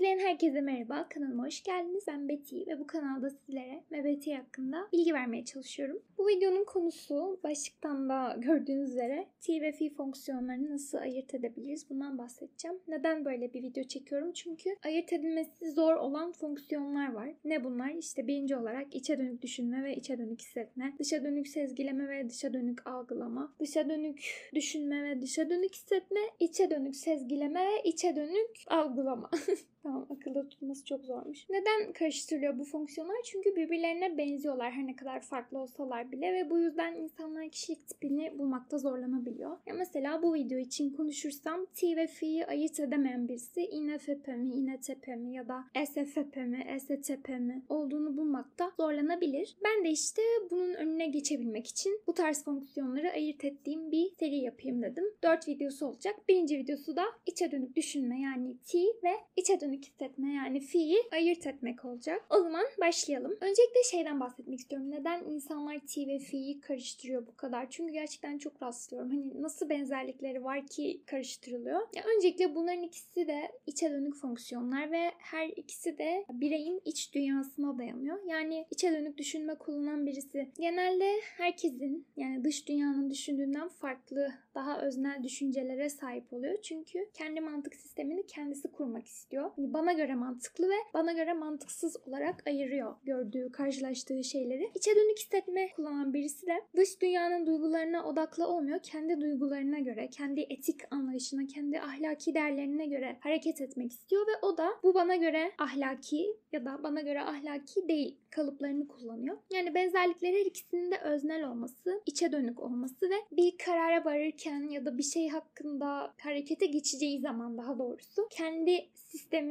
İzleyen herkese merhaba, kanalıma hoş geldiniz. Ben Betty ve bu kanalda sizlere MBT hakkında bilgi vermeye çalışıyorum. Bu videonun konusu başlıktan da gördüğünüz üzere T ve F fonksiyonlarını nasıl ayırt edebiliriz bundan bahsedeceğim. Neden böyle bir video çekiyorum? Çünkü ayırt edilmesi zor olan fonksiyonlar var. Ne bunlar? İşte birinci olarak içe dönük düşünme ve içe dönük hissetme, dışa dönük sezgileme ve dışa dönük algılama, dışa dönük düşünme ve dışa dönük hissetme, içe dönük sezgileme ve içe dönük algılama. Tamam akılda tutması çok zormuş. Neden karıştırılıyor bu fonksiyonlar? Çünkü birbirlerine benziyorlar her ne kadar farklı olsalar bile ve bu yüzden insanlar kişilik tipini bulmakta zorlanabiliyor. Ya mesela bu video için konuşursam T ve F'yi ayırt edemeyen birisi INFP mi, INTP mi ya da SFP mi, STP mi olduğunu bulmakta zorlanabilir. Ben de işte bunun önüne geçebilmek için bu tarz fonksiyonları ayırt ettiğim bir seri yapayım dedim. 4 videosu olacak. Birinci videosu da içe dönük düşünme yani T ve içe dönük hissetme yani fi'yi ayırt etmek olacak. O zaman başlayalım. Öncelikle şeyden bahsetmek istiyorum. Neden insanlar T ve fi'yi karıştırıyor bu kadar? Çünkü gerçekten çok rastlıyorum. Hani nasıl benzerlikleri var ki karıştırılıyor? Ya öncelikle bunların ikisi de içe dönük fonksiyonlar ve her ikisi de bireyin iç dünyasına dayanıyor. Yani içe dönük düşünme kullanan birisi genelde herkesin yani dış dünyanın düşündüğünden farklı, daha öznel düşüncelere sahip oluyor. Çünkü kendi mantık sistemini kendisi kurmak istiyor. Hani bana göre mantıklı ve bana göre mantıksız olarak ayırıyor gördüğü, karşılaştığı şeyleri. İçe dönük hissetme kullanan birisi de dış dünyanın duygularına odaklı olmuyor. Kendi duygularına göre, kendi etik anlayışına, kendi ahlaki değerlerine göre hareket etmek istiyor ve o da bu bana göre ahlaki ya da bana göre ahlaki değil kalıplarını kullanıyor. Yani benzerlikleri her ikisinin de öznel olması, içe dönük olması ve bir karara varırken ya da bir şey hakkında harekete geçeceği zaman daha doğrusu kendi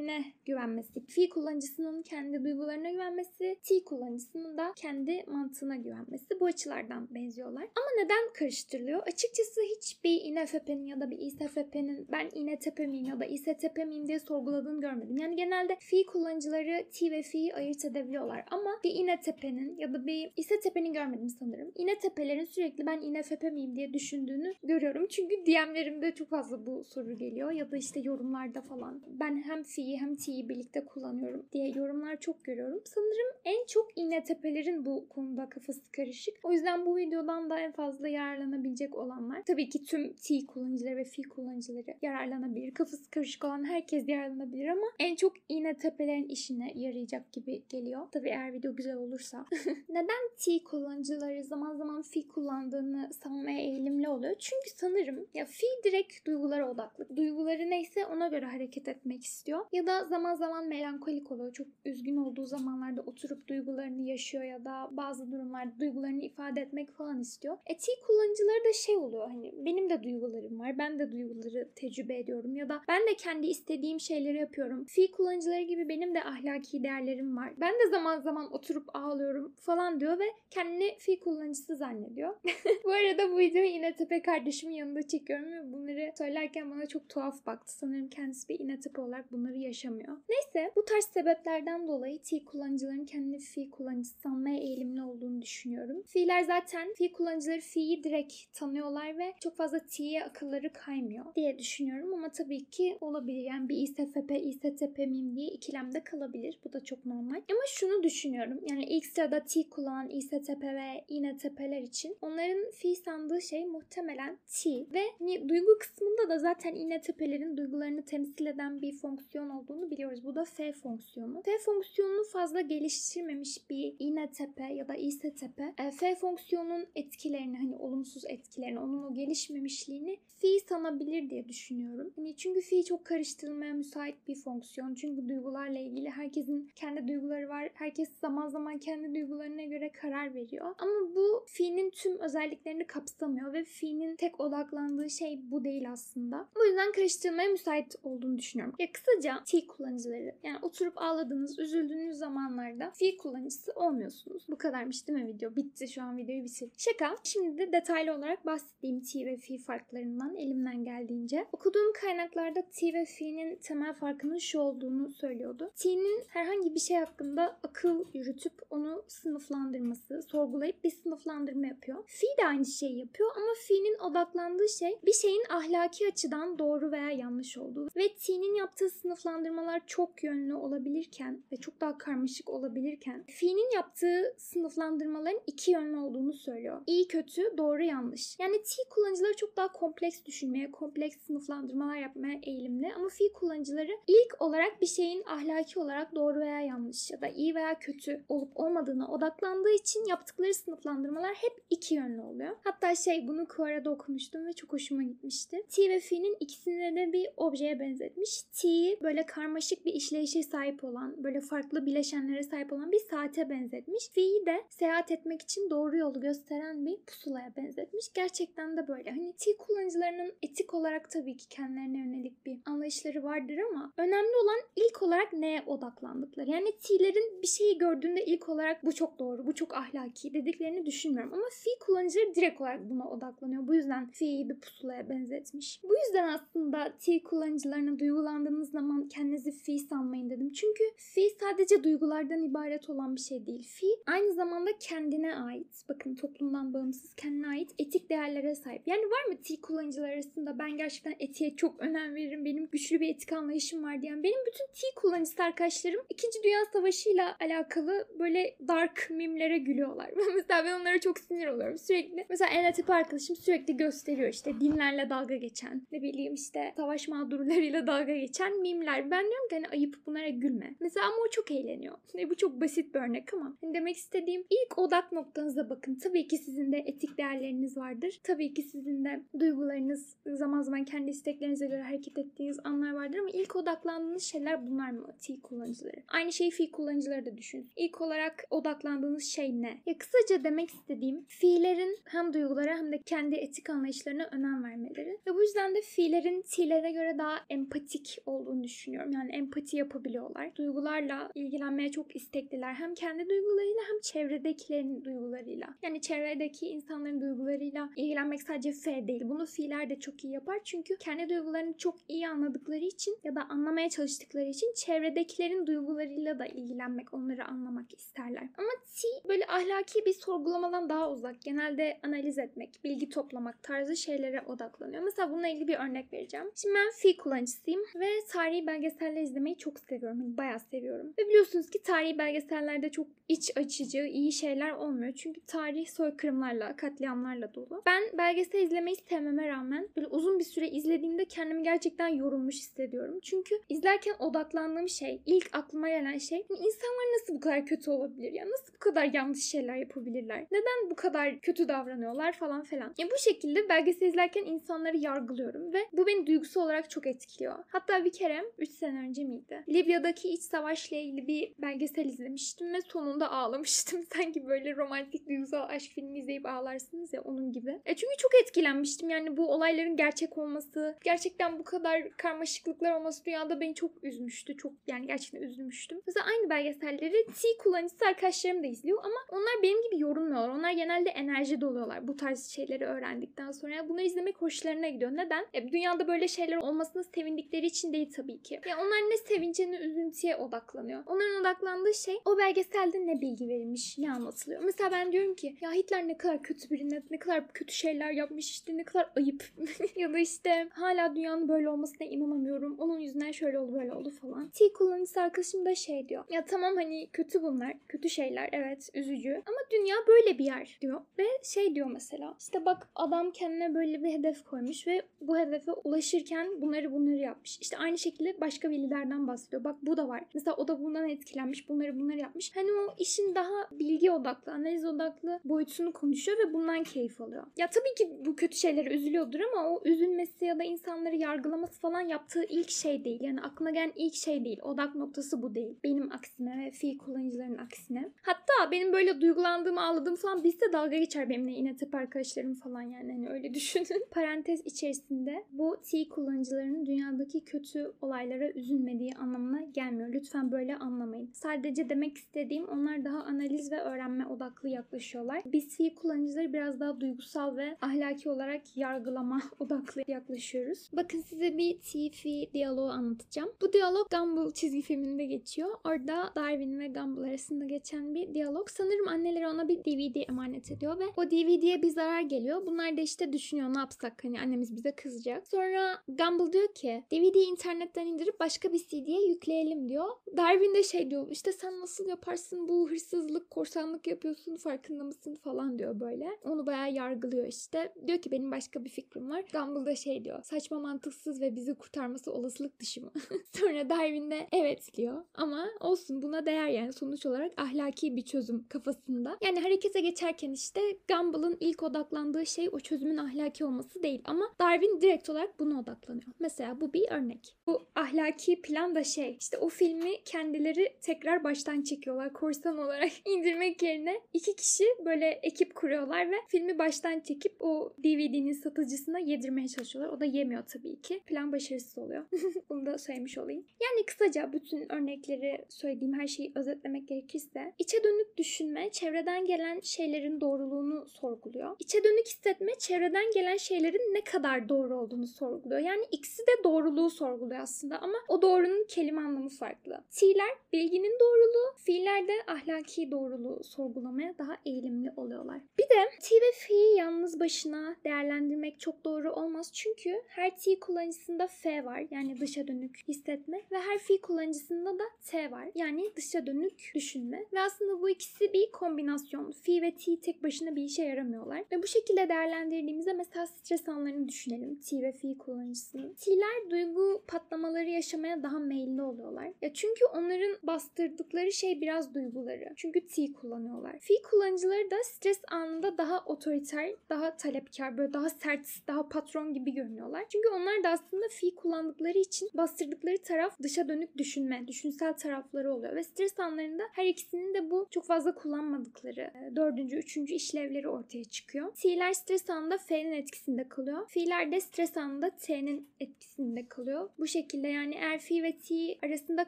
sistemine güvenmesi. Fi kullanıcısının kendi duygularına güvenmesi, T kullanıcısının da kendi mantığına güvenmesi. Bu açılardan benziyorlar. Ama neden karıştırılıyor? Açıkçası hiçbir INFP'nin ya da bir ISFP'nin ben INTP miyim ya da ISTP miyim diye sorguladığını görmedim. Yani genelde fi kullanıcıları T ve fi'yi ayırt edebiliyorlar. Ama bir INTP'nin ya da bir ISTP'nin görmedim sanırım. INTP'lerin sürekli ben INFP miyim diye düşündüğünü görüyorum. Çünkü DM'lerimde çok fazla bu soru geliyor ya da işte yorumlarda falan. Ben hem fi'yi hem T'yi birlikte kullanıyorum diye yorumlar çok görüyorum. Sanırım en çok INTP'lerin bu konuda kafası karışık. O yüzden bu videodan da en fazla yararlanabilecek olanlar. Tabii ki tüm T kullanıcıları ve fi kullanıcıları yararlanabilir. Kafası karışık olan herkes yararlanabilir ama en çok INTP'lerin işine yarayacak gibi geliyor. Tabii eğer video güzel olursa. Neden T kullanıcıları zaman zaman fi kullandığını sanmaya eğilimli oluyor? Çünkü sanırım ya fi direkt duygulara odaklı. Duyguları neyse ona göre hareket etmek istiyor. Ya da zaman zaman melankolik oluyor. Çok üzgün olduğu zamanlarda oturup duygularını yaşıyor ya da bazı durumlarda duygularını ifade etmek falan istiyor. E T kullanıcıları da şey oluyor hani benim de duygularım var. Ben de duyguları tecrübe ediyorum ya da ben de kendi istediğim şeyleri yapıyorum. Fi kullanıcıları gibi benim de ahlaki değerlerim var. Ben de zaman zaman oturup ağlıyorum falan diyor ve kendini fi kullanıcısı zannediyor. bu arada bu videoyu yine Tepe kardeşimin yanında çekiyorum ve bunları söylerken bana çok tuhaf baktı. Sanırım kendisi bir İnetepe olarak bunları yaşamıyor. Neyse bu tarz sebeplerden dolayı T kullanıcıların kendini fi kullanıcısı sanmaya eğilimli olduğunu düşünüyorum. Fi'ler zaten fi kullanıcıları fi'yi direkt tanıyorlar ve çok fazla T'ye akılları kaymıyor diye düşünüyorum ama tabii ki olabilir. Yani bir ISFP, ISTP miyim diye ikilemde kalabilir. Bu da çok normal. Ama şunu düşünüyorum. Yani ilk sırada T kullanan ISTP ve INTP'ler için onların fi sandığı şey muhtemelen T ve hani duygu kısmında da zaten INTP'lerin duygularını temsil eden bir fonksiyon olduğunu biliyoruz. Bu da F fonksiyonu. F fonksiyonunu fazla geliştirmemiş bir INTP ya da ISTP e, F fonksiyonun etkilerini hani olumsuz etkilerini onun o gelişmemişliğini fi sanabilir diye düşünüyorum. Hani çünkü fi çok karıştırılmaya müsait bir fonksiyon. Çünkü duygularla ilgili herkesin kendi duyguları var. Herkes zaman zaman kendi duygularına göre karar veriyor. Ama bu fi'nin tüm özelliklerini kapsamıyor ve fi'nin tek odaklandığı şey bu değil aslında. Bu yüzden karıştırmaya müsait olduğunu düşünüyorum. Ya kısaca T kullanıcıları yani oturup ağladığınız, üzüldüğünüz zamanlarda fi kullanıcısı olmuyorsunuz. Bu kadarmış değil mi video? Bitti şu an videoyu bitir. Şaka. Şimdi de detaylı olarak bahsettiğim T ve fi farklarından elimden geldiğince. Okuduğum kaynaklarda T ve fi'nin temel farkının şu olduğunu söylüyordu. T'nin herhangi bir şey hakkında akıl yürütüp onu sınıflandırması, sorgulayıp bir sınıflandırma yapıyor. Fi de aynı şeyi yapıyor ama fi'nin odaklandığı şey bir şeyin ahlaki açıdan doğru veya yanlış olduğu ve T'nin yaptığı sınıflandırma sınıflandırmalar çok yönlü olabilirken ve çok daha karmaşık olabilirken fi'nin yaptığı sınıflandırmaların iki yönlü olduğunu söylüyor. İyi kötü, doğru yanlış. Yani T kullanıcıları çok daha kompleks düşünmeye, kompleks sınıflandırmalar yapmaya eğilimli ama fi kullanıcıları ilk olarak bir şeyin ahlaki olarak doğru veya yanlış ya da iyi veya kötü olup olmadığına odaklandığı için yaptıkları sınıflandırmalar hep iki yönlü oluyor. Hatta şey bunu Quora'da okumuştum ve çok hoşuma gitmişti. T ve fi'nin ikisini de bir objeye benzetmiş. T'yi böyle karmaşık bir işleyişe sahip olan, böyle farklı bileşenlere sahip olan bir saate benzetmiş. Fi'yi de seyahat etmek için doğru yolu gösteren bir pusulaya benzetmiş. Gerçekten de böyle. Hani T kullanıcılarının etik olarak tabii ki kendilerine yönelik bir anlayışları vardır ama önemli olan ilk olarak neye odaklandıkları. Yani T'lerin bir şeyi gördüğünde ilk olarak bu çok doğru, bu çok ahlaki dediklerini düşünmüyorum. Ama Fi kullanıcıları direkt olarak buna odaklanıyor. Bu yüzden Fi'yi bir pusulaya benzetmiş. Bu yüzden aslında T kullanıcılarına duygulandığınız zaman kendinizi Fi sanmayın dedim. Çünkü Fi sadece duygulardan ibaret olan bir şey değil. Fi aynı zamanda kendine ait, bakın toplumdan bağımsız kendine ait etik değerlere sahip. Yani var mı T kullanıcılar arasında ben gerçekten etiğe çok önem veririm, benim güçlü bir etik anlayışım var diyen benim bütün T kullanıcısı arkadaşlarım 2. Dünya Savaşı ile alakalı böyle dark mimlere gülüyorlar. mesela ben onlara çok sinir oluyorum. Sürekli mesela en tip arkadaşım sürekli gösteriyor işte dinlerle dalga geçen ne bileyim işte savaş mağdurlarıyla dalga geçen mimler. Ben diyorum ki hani ayıp bunlara gülme. Mesela ama o çok eğleniyor. E, bu çok basit bir örnek ama hani demek istediğim ilk odak noktanıza bakın. Tabii ki sizin de etik değerleriniz vardır. Tabii ki sizin de duygularınız zaman zaman kendi isteklerinize göre hareket ettiğiniz anlar vardır ama ilk odaklandığınız şeyler bunlar mı? T kullanıcıları. Aynı şeyi fi kullanıcıları da düşün. İlk olarak odaklandığınız şey ne? Ya kısaca demek istediğim fiillerin hem duygulara hem de kendi etik anlayışlarına önem vermeleri. Ve bu yüzden de fiillerin T'lere göre daha empatik olduğunu düşünüyorum. Yani empati yapabiliyorlar. Duygularla ilgilenmeye çok istekliler. Hem kendi duygularıyla hem çevredekilerin duygularıyla. Yani çevredeki insanların duygularıyla ilgilenmek sadece F değil. Bunu fiiller de çok iyi yapar. Çünkü kendi duygularını çok iyi anladıkları için ya da anlamaya çalıştıkları için çevredekilerin duygularıyla da ilgilenmek, onları anlamak isterler. Ama T böyle ahlaki bir sorgulamadan daha uzak. Genelde analiz etmek, bilgi toplamak tarzı şeylere odaklanıyor. Mesela bununla ilgili bir örnek vereceğim. Şimdi ben fi kullanıcısıyım ve tarihi belgeseller izlemeyi çok seviyorum. Yani bayağı seviyorum. Ve biliyorsunuz ki tarihi belgesellerde çok iç açıcı, iyi şeyler olmuyor. Çünkü tarih soykırımlarla, katliamlarla dolu. Ben belgesel izlemeyi sevmeme rağmen böyle uzun bir süre izlediğimde kendimi gerçekten yorulmuş hissediyorum. Çünkü izlerken odaklandığım şey, ilk aklıma gelen şey insanlar nasıl bu kadar kötü olabilir? Ya nasıl bu kadar yanlış şeyler yapabilirler? Neden bu kadar kötü davranıyorlar falan filan. Ya bu şekilde belgesel izlerken insanları yargılıyorum ve bu beni duygusal olarak çok etkiliyor. Hatta bir kere 3 sene önce miydi? Libya'daki iç savaşla ilgili bir belgesel izlemiştim ve sonunda ağlamıştım. Sanki böyle romantik duygusal aşk filmi izleyip ağlarsınız ya onun gibi. E çünkü çok etkilenmiştim. Yani bu olayların gerçek olması, gerçekten bu kadar karmaşıklıklar olması dünyada beni çok üzmüştü. Çok yani gerçekten üzülmüştüm. Mesela aynı belgeselleri T kullanıcısı arkadaşlarım da izliyor ama onlar benim gibi yorulmuyorlar. Onlar genelde enerji doluyorlar bu tarz şeyleri öğrendikten sonra. Bunları izlemek hoşlarına gidiyor. Neden? E, dünyada böyle şeyler olmasına sevindikleri için değil tabii ki. Ya onlar ne sevince ne üzüntüye odaklanıyor. Onların odaklandığı şey o belgeselde ne bilgi verilmiş, ne anlatılıyor. Mesela ben diyorum ki ya Hitler ne kadar kötü biri, ne, ne kadar kötü şeyler yapmış işte ne kadar ayıp. ya da işte hala dünyanın böyle olmasına inanamıyorum. Onun yüzünden şöyle oldu böyle oldu falan. T kullanıcısı arkadaşım da şey diyor. Ya tamam hani kötü bunlar, kötü şeyler evet üzücü ama dünya böyle bir yer diyor. Ve şey diyor mesela işte bak adam kendine böyle bir hedef koymuş ve bu hedefe ulaşırken bunları bunları yapmış. İşte aynı şekilde başka bir liderden bahsediyor. Bak bu da var. Mesela o da bundan etkilenmiş. Bunları bunları yapmış. Hani o işin daha bilgi odaklı, analiz odaklı boyutunu konuşuyor ve bundan keyif alıyor. Ya tabii ki bu kötü şeylere üzülüyordur ama o üzülmesi ya da insanları yargılaması falan yaptığı ilk şey değil. Yani aklına gelen ilk şey değil. Odak noktası bu değil. Benim aksine ve fi kullanıcıların aksine. Hatta benim böyle duygulandığımı, ağladığımı falan bilse dalga geçer benimle yine tip arkadaşlarım falan yani hani öyle düşünün. Parantez içerisinde bu T kullanıcılarının dünyadaki kötü olaylara üzülmediği anlamına gelmiyor. Lütfen böyle anlamayın. Sadece demek istediğim onlar daha analiz ve öğrenme odaklı yaklaşıyorlar. Biz T kullanıcıları biraz daha duygusal ve ahlaki olarak yargılama odaklı yaklaşıyoruz. Bakın size bir T-Fi diyaloğu anlatacağım. Bu diyalog Gumball çizgi filminde geçiyor. Orada Darwin ve Gumball arasında geçen bir diyalog. Sanırım anneleri ona bir DVD emanet ediyor ve o DVD'ye bir zarar geliyor. Bunlar da işte düşünüyor ne yapsak hani annemiz bize kızacak. Sonra Gumball diyor ki DVD'yi internetten indirip başka bir CD'ye yükleyelim diyor. Darwin de şey diyor işte sen nasıl yaparsın bu hırsızlık, korsanlık yapıyorsun farkında mısın falan diyor böyle. Onu bayağı yargılıyor işte. Diyor ki benim başka bir fikrim var. Gumball da şey diyor saçma mantıksız ve bizi kurtarması olasılık dışı mı? Sonra Darwin de evet diyor. Ama olsun buna değer yani sonuç olarak ahlaki bir çözüm kafasında. Yani harekete geçerken işte Gumball'ın ilk odaklandığı şey o çözümün ahlaki olması değil. Ama Darwin direkt olarak buna odaklanıyor. Mesela bu bir örnek. Bu ahlaki plan da şey işte o filmi kendileri tekrar baştan çekiyorlar korsan olarak indirmek yerine iki kişi böyle ekip kuruyorlar ve filmi baştan çekip o DVD'nin satıcısına yedirmeye çalışıyorlar. O da yemiyor tabii ki. Plan başarısız oluyor. Bunu da söylemiş olayım. Yani kısaca bütün örnekleri söylediğim her şeyi özetlemek gerekirse içe dönük düşünme çevreden gelen şeylerin doğruluğunu sorguluyor. İçe dönük hissetme çevreden gelen şeylerin ne kadar doğru olduğunu sorguluyor. Yani ikisi de doğruluğu sorguluyor aslında ama o doğrunun kelime anlamı farklı. T'ler bilginin doğruluğu, fiiller de ahlaki doğruluğu sorgulamaya daha eğilimli oluyorlar. Bir de T ve F'yi yalnız başına değerlendirmek çok doğru olmaz. Çünkü her T kullanıcısında F var yani dışa dönük hissetme ve her F kullanıcısında da T var yani dışa dönük düşünme. Ve aslında bu ikisi bir kombinasyon. F ve T tek başına bir işe yaramıyorlar. Ve bu şekilde değerlendirdiğimizde mesela stres anlarını düşünelim T ve F kullanıcısının. T'ler duygu patlamaları yaşamaya daha meyilli oluyorlar. Ya çünkü onların bastırdıkları şey biraz duyguları. Çünkü T kullanıyorlar. F kullanıcıları da stres anında daha otoriter, daha talepkar, böyle daha sert, daha patron gibi görünüyorlar. Çünkü onlar da aslında F kullandıkları için bastırdıkları taraf dışa dönük düşünme, düşünsel tarafları oluyor. Ve stres anlarında her ikisinin de bu çok fazla kullanmadıkları e, dördüncü, üçüncü işlevleri ortaya çıkıyor. T'ler stres anında F'nin etkisinde kalıyor. F'ler de stres anında T'nin etkisinde kalıyor. Bu şekilde yani eğer F ve T arasında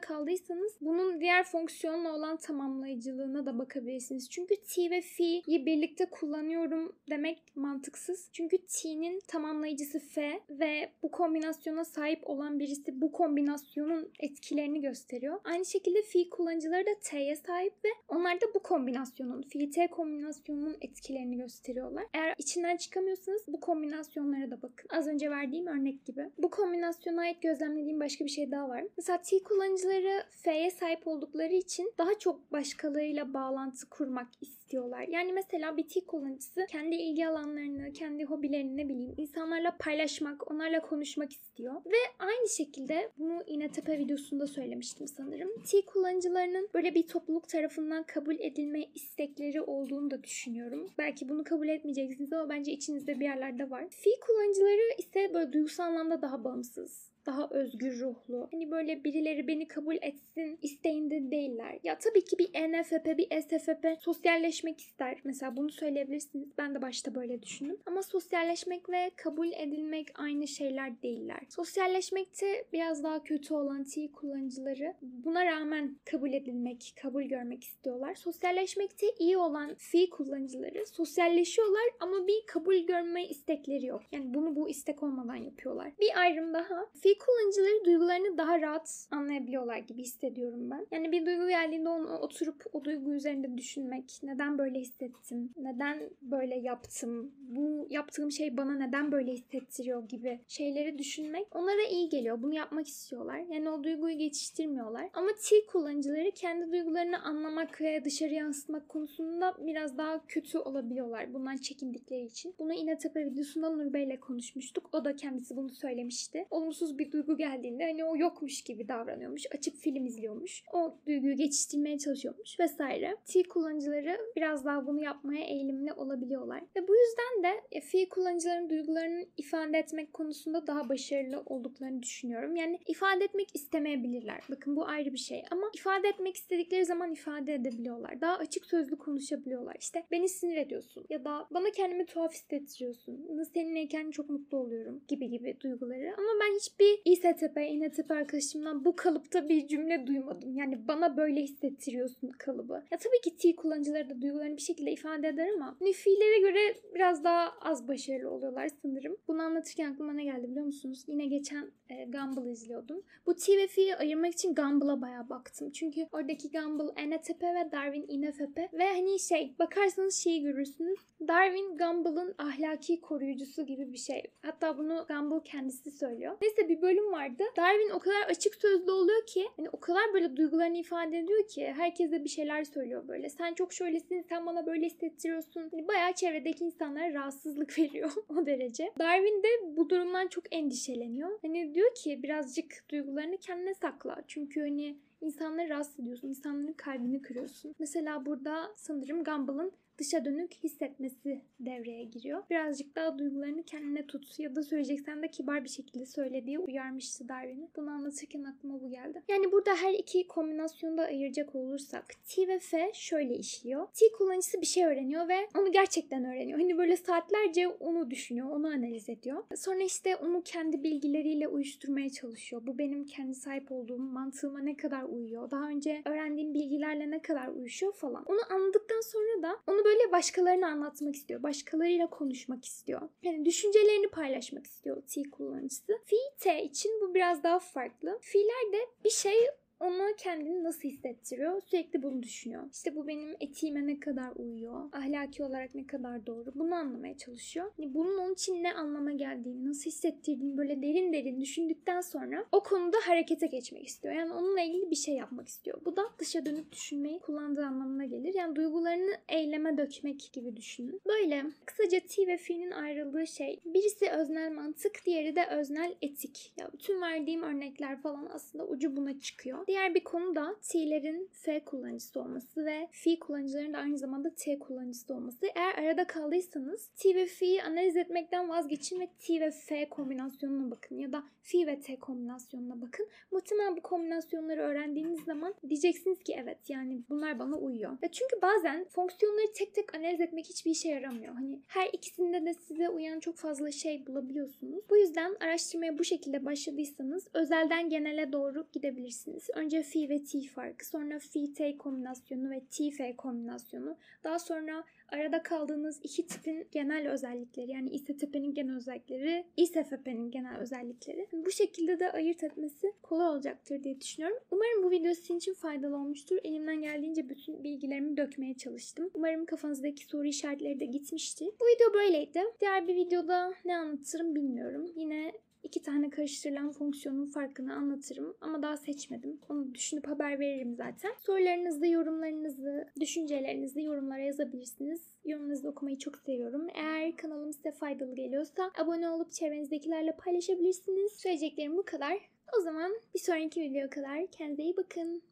kaldıysanız bunun diğer fonksiyonla olan tamamlayıcılığına da bakabilirsiniz. Çünkü T ve F'yi birlikte kullanıyorum demek mantıksız. Çünkü T'nin tamamlayıcısı F ve bu kombinasyona sahip olan birisi bu kombinasyonun etkilerini gösteriyor. Aynı şekilde F kullanıcıları da T'ye sahip ve onlar da bu kombinasyonun, F-T kombinasyonunun etkilerini gösteriyorlar. Eğer içinden çıkamıyorsanız bu kombinasyonlara da bakın. Az önce verdiğim örnek gibi. Bu kombinasyona ait gözlemlediğim başka bir şey daha var. Mesela T kullanıcıları F'ye sahip oldukları için daha çok başkalarıyla bağlantı kurmak istiyorlar. Yani mesela bir T kullanıcısı kendi ilgi alanlarını, kendi hobilerini ne bileyim insanlarla paylaşmak, onlarla konuşmak istiyor. Ve aynı şekilde bunu İnetepe videosunda söylemiştim sanırım. T kullanıcılarının böyle bir topluluk tarafından kabul edilme istekleri olduğunu da düşünüyorum. Belki bunu kabul etmeyeceksiniz ama bence içinizde bir yerlerde var. Fi kullanıcıları ise böyle duygusal anlamda daha bağımsız daha özgür ruhlu. Hani böyle birileri beni kabul etsin isteğinde değiller. Ya tabii ki bir NFP, bir SFP sosyalleşmek ister. Mesela bunu söyleyebilirsiniz. Ben de başta böyle düşündüm. Ama sosyalleşmek ve kabul edilmek aynı şeyler değiller. Sosyalleşmekte biraz daha kötü olan T kullanıcıları buna rağmen kabul edilmek, kabul görmek istiyorlar. Sosyalleşmekte iyi olan F kullanıcıları sosyalleşiyorlar ama bir kabul görme istekleri yok. Yani bunu bu istek olmadan yapıyorlar. Bir ayrım daha. F kullanıcıları duygularını daha rahat anlayabiliyorlar gibi hissediyorum ben. Yani bir duygu geldiğinde onu oturup o duygu üzerinde düşünmek. Neden böyle hissettim? Neden böyle yaptım? Bu yaptığım şey bana neden böyle hissettiriyor gibi şeyleri düşünmek onlara iyi geliyor. Bunu yapmak istiyorlar. Yani o duyguyu geçiştirmiyorlar. Ama T kullanıcıları kendi duygularını anlamak ve dışarı yansıtmak konusunda biraz daha kötü olabiliyorlar. Bundan çekindikleri için. Bunu İnetepe videosunda Nur Bey ile konuşmuştuk. O da kendisi bunu söylemişti. Olumsuz bir duygu geldiğinde hani o yokmuş gibi davranıyormuş. Açıp film izliyormuş. O duyguyu geçiştirmeye çalışıyormuş vesaire. T kullanıcıları biraz daha bunu yapmaya eğilimli olabiliyorlar. Ve bu yüzden de e, F kullanıcıların duygularını ifade etmek konusunda daha başarılı olduklarını düşünüyorum. Yani ifade etmek istemeyebilirler. Bakın bu ayrı bir şey ama ifade etmek istedikleri zaman ifade edebiliyorlar. Daha açık sözlü konuşabiliyorlar. İşte beni sinir ediyorsun ya da bana kendimi tuhaf hissettiriyorsun. Seninleyken çok mutlu oluyorum gibi gibi duyguları. Ama ben hiçbir hiçbir İSTP, İNTP arkadaşımdan bu kalıpta bir cümle duymadım. Yani bana böyle hissettiriyorsun kalıbı. Ya tabii ki T kullanıcıları da duygularını bir şekilde ifade eder ama fiillere göre biraz daha az başarılı oluyorlar sanırım. Bunu anlatırken aklıma ne geldi biliyor musunuz? Yine geçen e, Gumball izliyordum. Bu T ve F'yi ayırmak için Gumball'a bayağı baktım. Çünkü oradaki Gumball ENTP ve Darwin INFP ve hani şey bakarsanız şeyi görürsünüz. Darwin Gumball'ın ahlaki koruyucusu gibi bir şey. Hatta bunu Gumball kendisi söylüyor. Neyse bir bölüm vardı. Darwin o kadar açık sözlü oluyor ki hani o kadar böyle duygularını ifade ediyor ki herkese bir şeyler söylüyor böyle. Sen çok şöylesin, sen bana böyle hissettiriyorsun. Hani bayağı çevredeki insanlara rahatsızlık veriyor o derece. Darwin de bu durumdan çok endişeleniyor. Hani diyor ki birazcık duygularını kendine sakla. Çünkü hani insanları rahatsız ediyorsun. insanların kalbini kırıyorsun. Mesela burada sanırım Gumball'ın dışa dönük hissetmesi devreye giriyor. Birazcık daha duygularını kendine tut ya da söyleyeceksen de kibar bir şekilde söyle diye uyarmıştı Darwin'i. Bunu anlatırken aklıma bu geldi. Yani burada her iki kombinasyonu da ayıracak olursak T ve F şöyle işliyor. T kullanıcısı bir şey öğreniyor ve onu gerçekten öğreniyor. Hani böyle saatlerce onu düşünüyor, onu analiz ediyor. Sonra işte onu kendi bilgileriyle uyuşturmaya çalışıyor. Bu benim kendi sahip olduğum mantığıma ne kadar uyuyor? Daha önce öğrendiğim bilgilerle ne kadar uyuşuyor falan. Onu anladıktan sonra da onu böyle başkalarına anlatmak istiyor. Başkalarıyla konuşmak istiyor. Yani düşüncelerini paylaşmak istiyor T kullanıcısı. Fi T için bu biraz daha farklı. Fi'ler de bir şey ona kendini nasıl hissettiriyor? Sürekli bunu düşünüyor. İşte bu benim etiğime ne kadar uyuyor? Ahlaki olarak ne kadar doğru? Bunu anlamaya çalışıyor. Yani bunun onun için ne anlama geldiğini, nasıl hissettirdiğini böyle derin derin düşündükten sonra o konuda harekete geçmek istiyor. Yani onunla ilgili bir şey yapmak istiyor. Bu da dışa dönüp düşünmeyi kullandığı anlamına gelir. Yani duygularını eyleme dökmek gibi düşünün. Böyle kısaca T ve F'nin ayrıldığı şey birisi öznel mantık, diğeri de öznel etik. Ya bütün verdiğim örnekler falan aslında ucu buna çıkıyor. Diğer bir konu da T'lerin F kullanıcısı olması ve F kullanıcıların da aynı zamanda T kullanıcısı olması. Eğer arada kaldıysanız T ve F'yi analiz etmekten vazgeçin ve T ve F kombinasyonuna bakın ya da F ve T kombinasyonuna bakın. Muhtemelen bu kombinasyonları öğrendiğiniz zaman diyeceksiniz ki evet yani bunlar bana uyuyor. Ya çünkü bazen fonksiyonları tek tek analiz etmek hiçbir işe yaramıyor. Hani her ikisinde de size uyan çok fazla şey bulabiliyorsunuz. Bu yüzden araştırmaya bu şekilde başladıysanız özelden genele doğru gidebilirsiniz. Önce fi ve t farkı, sonra fi t kombinasyonu ve t f kombinasyonu. Daha sonra arada kaldığınız iki tipin genel özellikleri yani İSTP'nin genel özellikleri, İSFP'nin genel özellikleri. Bu şekilde de ayırt etmesi kolay olacaktır diye düşünüyorum. Umarım bu video sizin için faydalı olmuştur. Elimden geldiğince bütün bilgilerimi dökmeye çalıştım. Umarım kafanızdaki soru işaretleri de gitmiştir. Bu video böyleydi. Diğer bir videoda ne anlatırım bilmiyorum. Yine iki tane karıştırılan fonksiyonun farkını anlatırım ama daha seçmedim. Onu düşünüp haber veririm zaten. Sorularınızı, yorumlarınızı, düşüncelerinizi yorumlara yazabilirsiniz. Yorumlarınızı okumayı çok seviyorum. Eğer kanalım size faydalı geliyorsa abone olup çevrenizdekilerle paylaşabilirsiniz. Söyleyeceklerim bu kadar. O zaman bir sonraki videoya kadar kendinize iyi bakın.